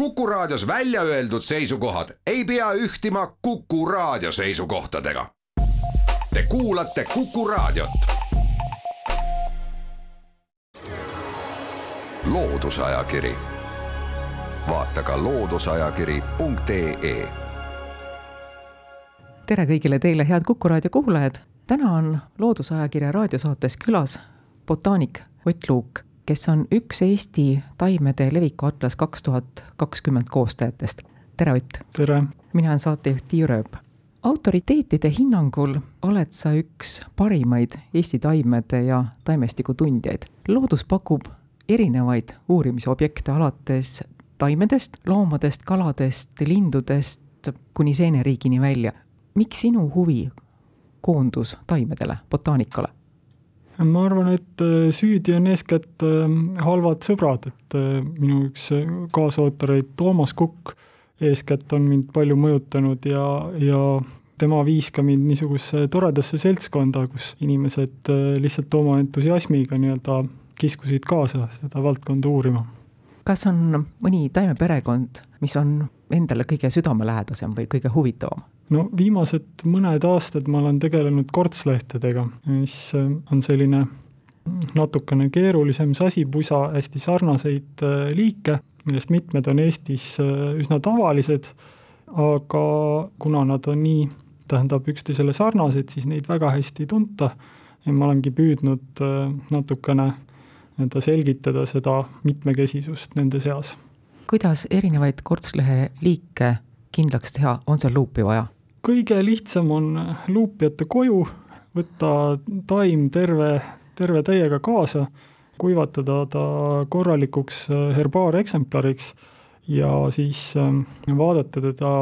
Kuku Raadios välja öeldud seisukohad ei pea ühtima Kuku Raadio seisukohtadega. Te kuulate Kuku Raadiot. loodusajakiri, vaata ka looduseajakiri.ee. tere kõigile teile, head Kuku Raadio kuulajad. täna on Loodusajakirja raadiosaates külas botaanik Ott Luuk kes on üks Eesti taimede leviku atlas kaks tuhat kakskümmend koostajatest. tere, Ott! tere! mina olen saatejuht Tiiu Rööp. autoriteetide hinnangul oled sa üks parimaid Eesti taimede ja taimestiku tundjaid. loodus pakub erinevaid uurimisobjekte, alates taimedest, loomadest, kaladest, lindudest kuni seeneriigini välja. miks sinu huvi koondus taimedele, botaanikale? Ma arvan, et äh, süüdi on eeskätt ähm, halvad sõbrad, et äh, minu üks äh, kaasautoreid Toomas Kukk eeskätt on mind palju mõjutanud ja, ja tema viis ka mind niisugusesse toredasse seltskonda, kus inimesed lihtsalt oma entusiasmiga nii-öelda kiskusid kaasa seda valdkonda uurima. kas on mõni taimeperekond, mis on endale kõige südamelähedasem või kõige huvitavam? No viimased mõned aastad ma olen tegelenud kortslehtedega, mis äh, on selline natukene keerulisem sasipusa, hästi sarnaseid äh, liike, millest mitmed on Eestis äh, üsna tavalised, aga kuna nad on nii, tähendab, üksteisele sarnased, siis neid väga hästi ei tunta ja ma olengi püüdnud natukene nii-öelda selgitada seda mitmekesisust nende seas. kuidas erinevaid kortslehe liike kindlaks teha, on seal luupi vaja? Kõige lihtsam on luupijate koju võtta taim terve, terve täiega kaasa, kuivatada ta korralikuks äh, herbaareksemplariks ja siis ähm, vaadata teda,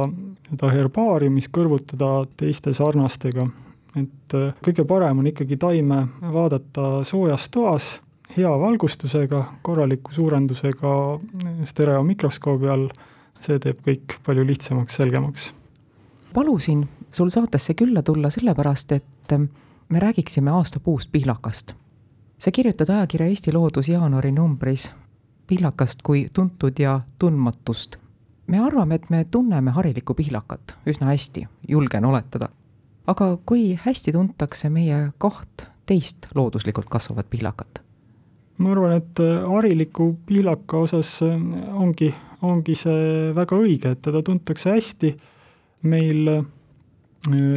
teda herbaariumis, kõrvutada teiste sarnastega. et äh, kõige parem on ikkagi taime vaadata soojas toas, hea valgustusega, korraliku suurendusega stereomikroskoobi all, see teeb kõik palju lihtsamaks, selgemaks palusin sul saatesse külla tulla sellepärast, et ähm, me räägiksime aastapuust pihlakast. sa kirjutad ajakirja Eesti Loodus jaanuari numbris pihlakast kui tuntud ja tundmatust. me arvame, et me tunneme harilikku pihlakat üsna hästi, julgen oletada. aga kui hästi tuntakse meie kaht teist looduslikult kasvavat pihlakat? ma arvan, et äh, hariliku pihlaka osas äh, ongi, ongi see väga õige, et teda tuntakse hästi meil äh,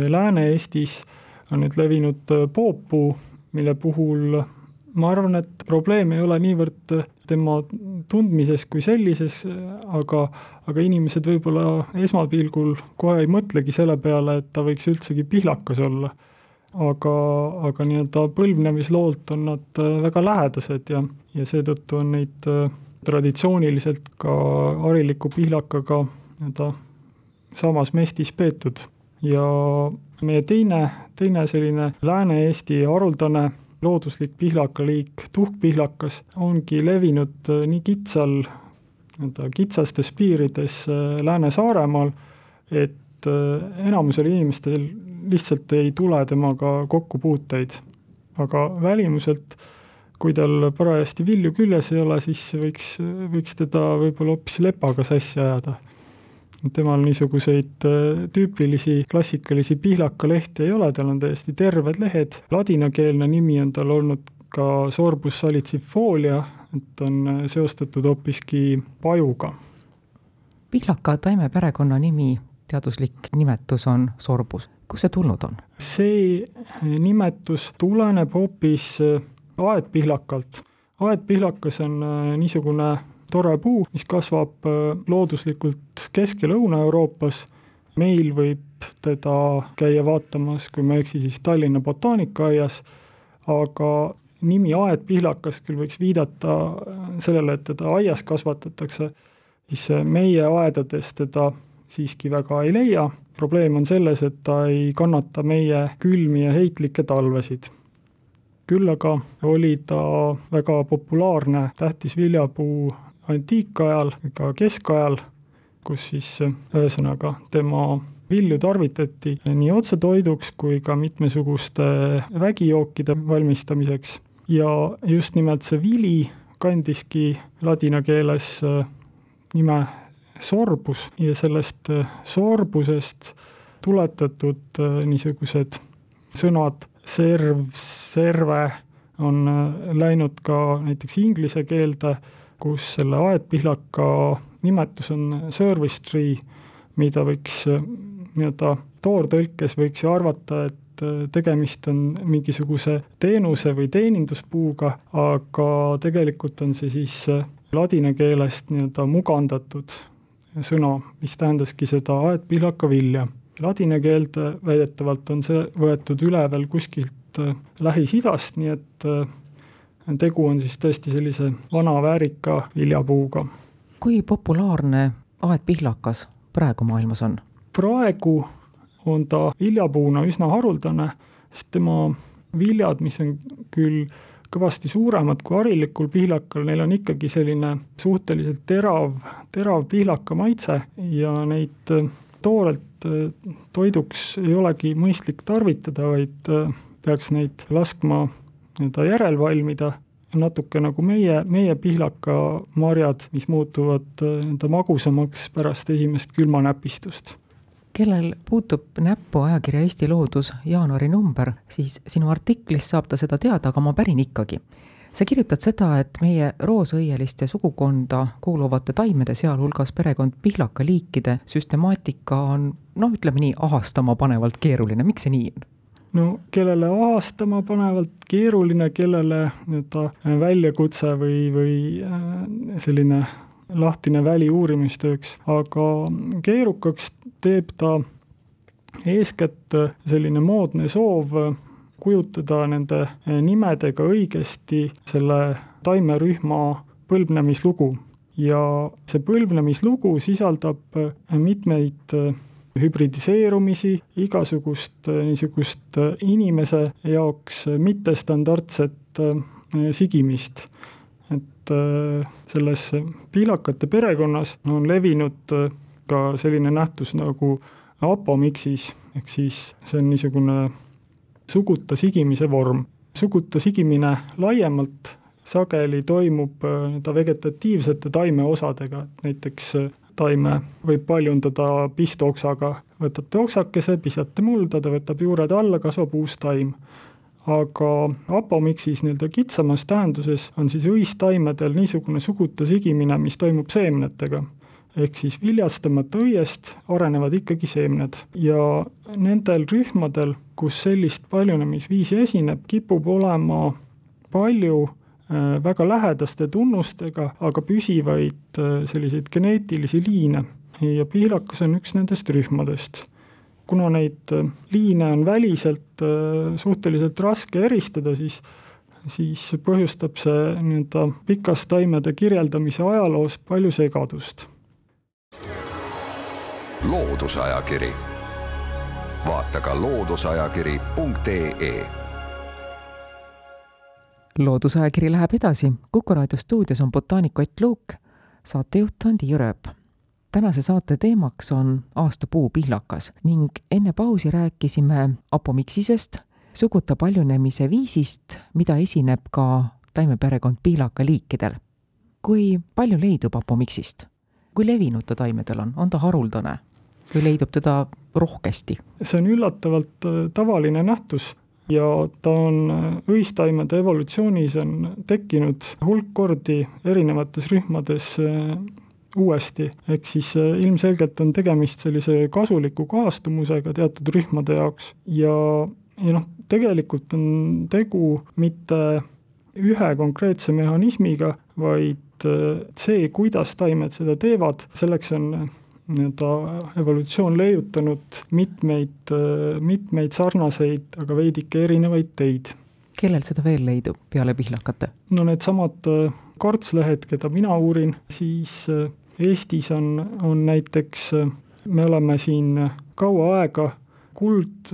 Lääne-Eestis on nüüd levinud äh, pooppuu, mille puhul ma arvan, et probleem ei ole niivõrd äh, tema tundmises kui sellises, aga, aga inimesed võib-olla esmapilgul kohe ei mõtlegi selle peale, et ta võiks üldsegi pihlakas olla. aga, aga nii-öelda põlvnemisloolt on nad väga lähedased ja, ja seetõttu on neid traditsiooniliselt ka hariliku pihlakaga nii-öelda samas mestis peetud ja meie teine, teine selline Lääne-Eesti haruldane looduslik pihlakaliik, tuhkpihlakas, ongi levinud äh, nii kitsal, nii-öelda kitsastes piirides äh, Lääne-Saaremaal, et äh, enamusel inimestel lihtsalt ei tule temaga kokkupuuteid. aga välimuselt, kui tal parajasti vilju küljes ei ole, siis võiks, võiks teda võib-olla hoopis lepaga sassi ajada temal niisuguseid äh, tüüpilisi klassikalisi pihlakalehti ei ole, tal on täiesti terved lehed, ladinakeelne nimi on tal olnud ka sorbus salicifolia, et on äh, seostatud hoopiski pajuga. pihlaka taimeperekonna nimi, teaduslik nimetus on sorbus, kust see tulnud on? see nimetus tuleneb hoopis äh, aedpihlakalt. aedpihlakas on niisugune tore puu, mis kasvab äh, looduslikult Kesk- ja Lõuna-Euroopas. meil võib teda käia vaatamas, kui ma ei eksi, siis Tallinna botaanikaaias, aga nimi aedpihlakas küll võiks viidata sellele, et teda aias kasvatatakse, siis äh, meie aedades teda siiski väga ei leia. probleem on selles, et ta ei kannata meie külmi ja heitlikke talvesid. küll aga oli ta väga populaarne tähtis viljapuu antiikajal, ka keskajal, kus siis ühesõnaga tema vilju tarvitati nii otsetoiduks kui ka mitmesuguste vägijookide valmistamiseks. Ja just nimelt see vili kandiski ladina keeles äh, nime sorbus ja sellest sorbusest tuletatud niisugused sõnad serv, serve on läinud ka näiteks inglise keelde, kus selle aedpihlaka nimetus on service tree, mida võiks nii-öelda toortõlkes võiks ju arvata, et tegemist on mingisuguse teenuse või teeninduspuuga, aga tegelikult on see siis ladina keelest nii-öelda mugandatud sõna, mis tähendaski seda aedpihlaka vilja. Ladina keelde väidetavalt on see võetud üle veel kuskilt äh, Lähis-Idast, nii et äh, tegu on siis tõesti sellise vana väärika viljapuuga. Kui populaarne aedpihlakas praegu maailmas on? praegu on ta viljapuuna üsna haruldane, sest tema viljad, mis on küll kõvasti suuremad kui harilikul pihlakal, neil on ikkagi selline suhteliselt terav, terav pihlaka maitse ja neid toorelt äh, toiduks ei olegi mõistlik tarvitada, vaid äh, peaks neid laskma nii-öelda järelvalmida, natuke nagu meie, meie pihlakamarjad, mis muutuvad nii-öelda magusamaks pärast esimest külmanäpistust kellel puutub näppu ajakirja Eesti Loodus jaanuari number, siis sinu artiklist saab ta seda teada, aga ma pärin ikkagi. sa kirjutad seda, et meie roosõieliste sugukonda kuuluvate taimede, sealhulgas perekond pihlakaliikide süstemaatika on noh, ütleme nii, ahastamapanevalt keeruline, miks see nii on? No kellele ahastama panevalt keeruline, kellele nii-öelda väljakutse või, või äh, selline lahtine väli uurimistööks, aga keerukaks teeb ta eeskätt selline moodne soov kujutada nende nimedega õigesti selle taimerühma põlvnemislugu. ja see põlvnemislugu sisaldab mitmeid hübridiseerumisi, igasugust niisugust inimese jaoks mittestandardset sigimist et äh, selles piilakate perekonnas on levinud äh, ka selline nähtus nagu apomiksis, ehk siis see on niisugune suguta sigimise vorm. suguta sigimine laiemalt sageli toimub äh, nii-öelda vegetatiivsete taimeosadega, et näiteks taime võib paljundada pistoksaga, võtate oksakese, pisate mulda, ta võtab juured alla, kasvab uus taim. Aga apomiksis nii-öelda kitsamas tähenduses on siis õistaimedel niisugune suguta sigimine, mis toimub seemnetega. ehk siis viljastamata õiest arenevad ikkagi seemned. Ja nendel rühmadel, kus sellist paljunemisviisi esineb, kipub olema palju väga lähedaste tunnustega, aga püsivaid äh, selliseid geneetilisi liine. Ja piilakas on üks nendest rühmadest. Kuna neid äh, liine on väliselt äh, suhteliselt raske eristada, siis siis põhjustab see nii-öelda pikas taimede kirjeldamise ajaloos palju segadust. loodusajakiri, vaata ka looduseajakiri.ee loodusajakiri läheb edasi, Kuku raadio stuudios on botaanik Ott Luuk, saatejuht on Tiiu Rööp tänase saate teemaks on aastapuu pihlakas ning enne pausi rääkisime apomiksisest, suguta paljunemise viisist, mida esineb ka taimeperekond pihlakaliikidel. kui palju leidub apomiksist? kui levinud ta taimedel on, on ta haruldane või leidub teda rohkesti? see on üllatavalt äh, tavaline nähtus ja ta on äh, õistaimede evolutsioonis on tekkinud hulk kordi erinevates rühmades äh, uuesti, ehk siis äh, ilmselgelt on tegemist sellise kasuliku kaastumusega teatud rühmade jaoks. Ja, ja noh, tegelikult on tegu mitte ühe konkreetse mehhanismiga, vaid äh, see, kuidas taimed seda teevad, selleks on äh, nii-öelda evolutsioon leiutanud mitmeid, mitmeid sarnaseid, aga veidike erinevaid teid. kellel seda veel leidub peale pihlakate? no needsamad kartslehed, keda mina uurin, siis Eestis on, on näiteks, me oleme siin kaua aega kuld,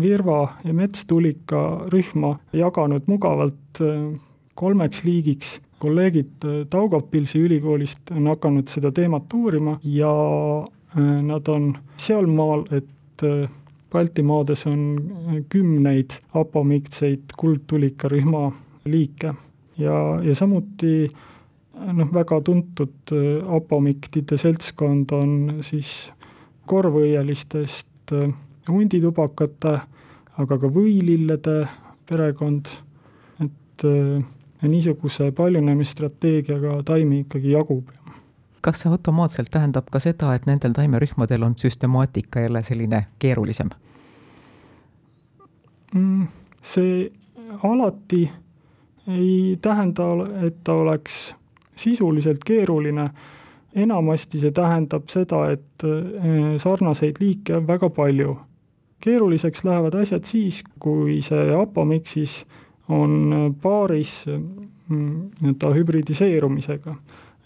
virva ja metstulika rühma jaganud mugavalt äh, kolmeks liigiks. Kolleegid äh, Daugavpilsi ülikoolist on hakanud seda teemat uurima ja äh, nad on sealmaal, et Baltimaades on kümneid apomikseid kuldtulikarühma liike ja, ja samuti noh, väga tuntud apomiktide seltskond on siis korvõielistest hunditubakate, aga ka võilillede perekond, et niisuguse paljunemisstrateegiaga taimi ikkagi jagub kas see automaatselt tähendab ka seda, et nendel taimerühmadel on süstemaatika jälle selline keerulisem? Mm, see alati ei tähenda, et ta oleks sisuliselt keeruline. enamasti see tähendab seda, et eh, sarnaseid liike on väga palju. keeruliseks lähevad asjad siis, kui see apomiksis on paaris mm, nii-öelda hübridiseerumisega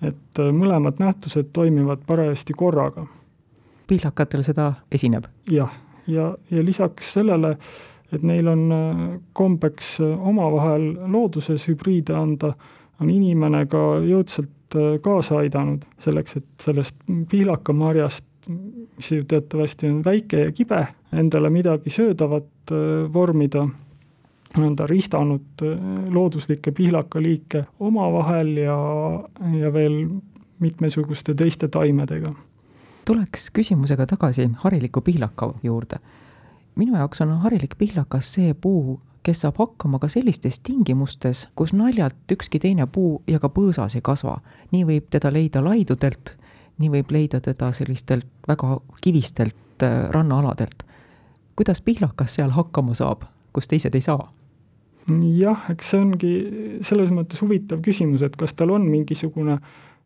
et äh, mõlemad nähtused toimivad parajasti korraga. pihlakatel seda esineb? jah, ja, ja, ja lisaks sellele, et neil on äh, kombeks äh, omavahel looduses hübriide anda, on inimene ka jõudsalt kaasa aidanud selleks, et sellest pihlakamarjast, mis ju teatavasti on väike ja kibe, endale midagi söödavat vormida ta ristanud äh, looduslikke pihlakaliike omavahel ja, ja veel mitmesuguste teiste taimedega. tuleks küsimusega tagasi hariliku pihlaka juurde. minu jaoks on harilik pihlakas see puu, kes saab hakkama ka sellistes tingimustes, kus naljalt ükski teine puu ja ka põõsas ei kasva. nii võib teda leida laidudelt, nii võib leida teda sellistelt väga kivistelt äh, rannaaladelt. kuidas pihlakas seal hakkama saab, kus teised ei saa? Jah, eks see ongi selles mõttes huvitav küsimus, et kas tal on mingisugune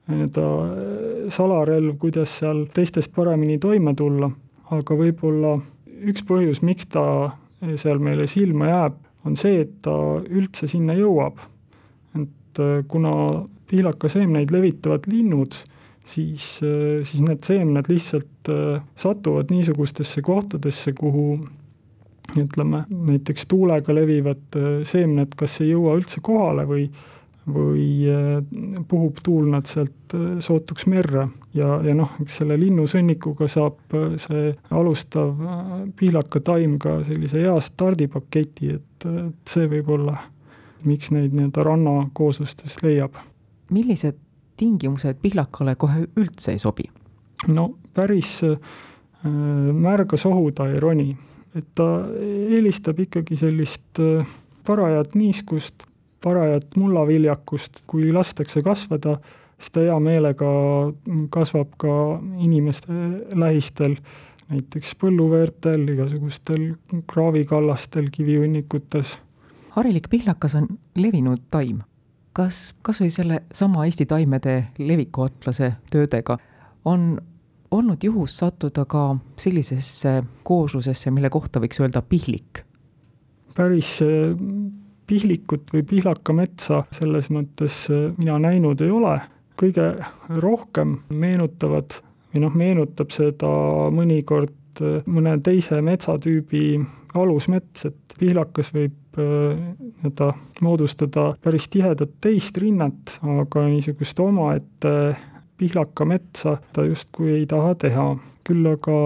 nii-öelda äh, salarelv, kuidas seal teistest paremini toime tulla, aga võib-olla üks põhjus, miks ta seal meile silma jääb, on see, et ta üldse sinna jõuab. et kuna pihlakaseemneid levitavad linnud, siis, siis need seemned lihtsalt satuvad niisugustesse kohtadesse, kuhu ütleme, näiteks tuulega levivad äh, seemned kas ei jõua üldse kohale või või äh, puhub tuul nad sealt äh, sootuks merre ja, ja noh, eks selle linnusõnnikuga saab see alustav pihlakataim ka sellise hea stardipaketi, et, et see võib olla, miks neid nii-öelda rannakooslustest leiab. millised tingimused pihlakale kohe üldse ei sobi? no päris märga sohu ta ei roni et ta eelistab ikkagi sellist äh, parajat niiskust, parajat mullaviljakust, kui lastakse kasvada, siis ta hea meelega kasvab ka inimeste lähistel, näiteks põlluveertel, igasugustel kraavikallastel, kivihunnikutes. harilik pihlakas on levinud taim. kas kas või sellesama Eesti taimede levikuatlase töödega on olnud juhus sattuda ka sellisesse kooslusesse, mille kohta võiks öelda pihlik? päris äh, pihlikut või pihlakametsa selles mõttes äh, mina näinud ei ole, kõige rohkem meenutavad või noh, meenutab seda mõnikord äh, mõne teise metsatüübi alusmets, et pihlakas võib nii-öelda moodustada päris tihedat teist rinnet, aga niisugust omaette pihlakametsa ta justkui ei taha teha. küll aga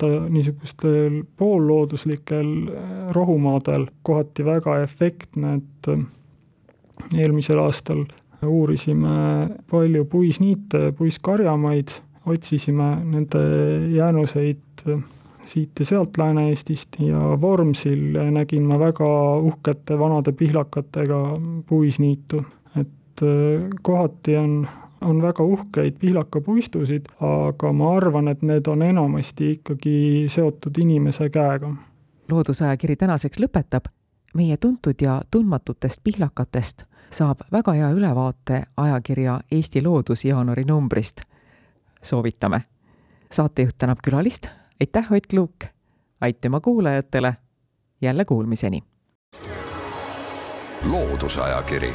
ta niisugustel poollooduslikel äh, rohumaadel kohati väga efektne, et äh, eelmisel aastal uurisime palju puisniite ja puiskarjamaid, otsisime nende jäänuseid äh, siit ja sealt Lääne-Eestist ja Vormsil nägin ma väga uhkete vanade pihlakatega puisniitu. et kohati on on väga uhkeid pihlakapuistusid, aga ma arvan, et need on enamasti ikkagi seotud inimese käega. loodusajakiri tänaseks lõpetab. meie tuntud ja tundmatutest pihlakatest saab väga hea ülevaate ajakirja Eesti Loodus jaanuari numbrist. soovitame. saatejuht tänab külalist, aitäh, Ott Luuk, aitüma kuulajatele, jälle kuulmiseni. loodusajakiri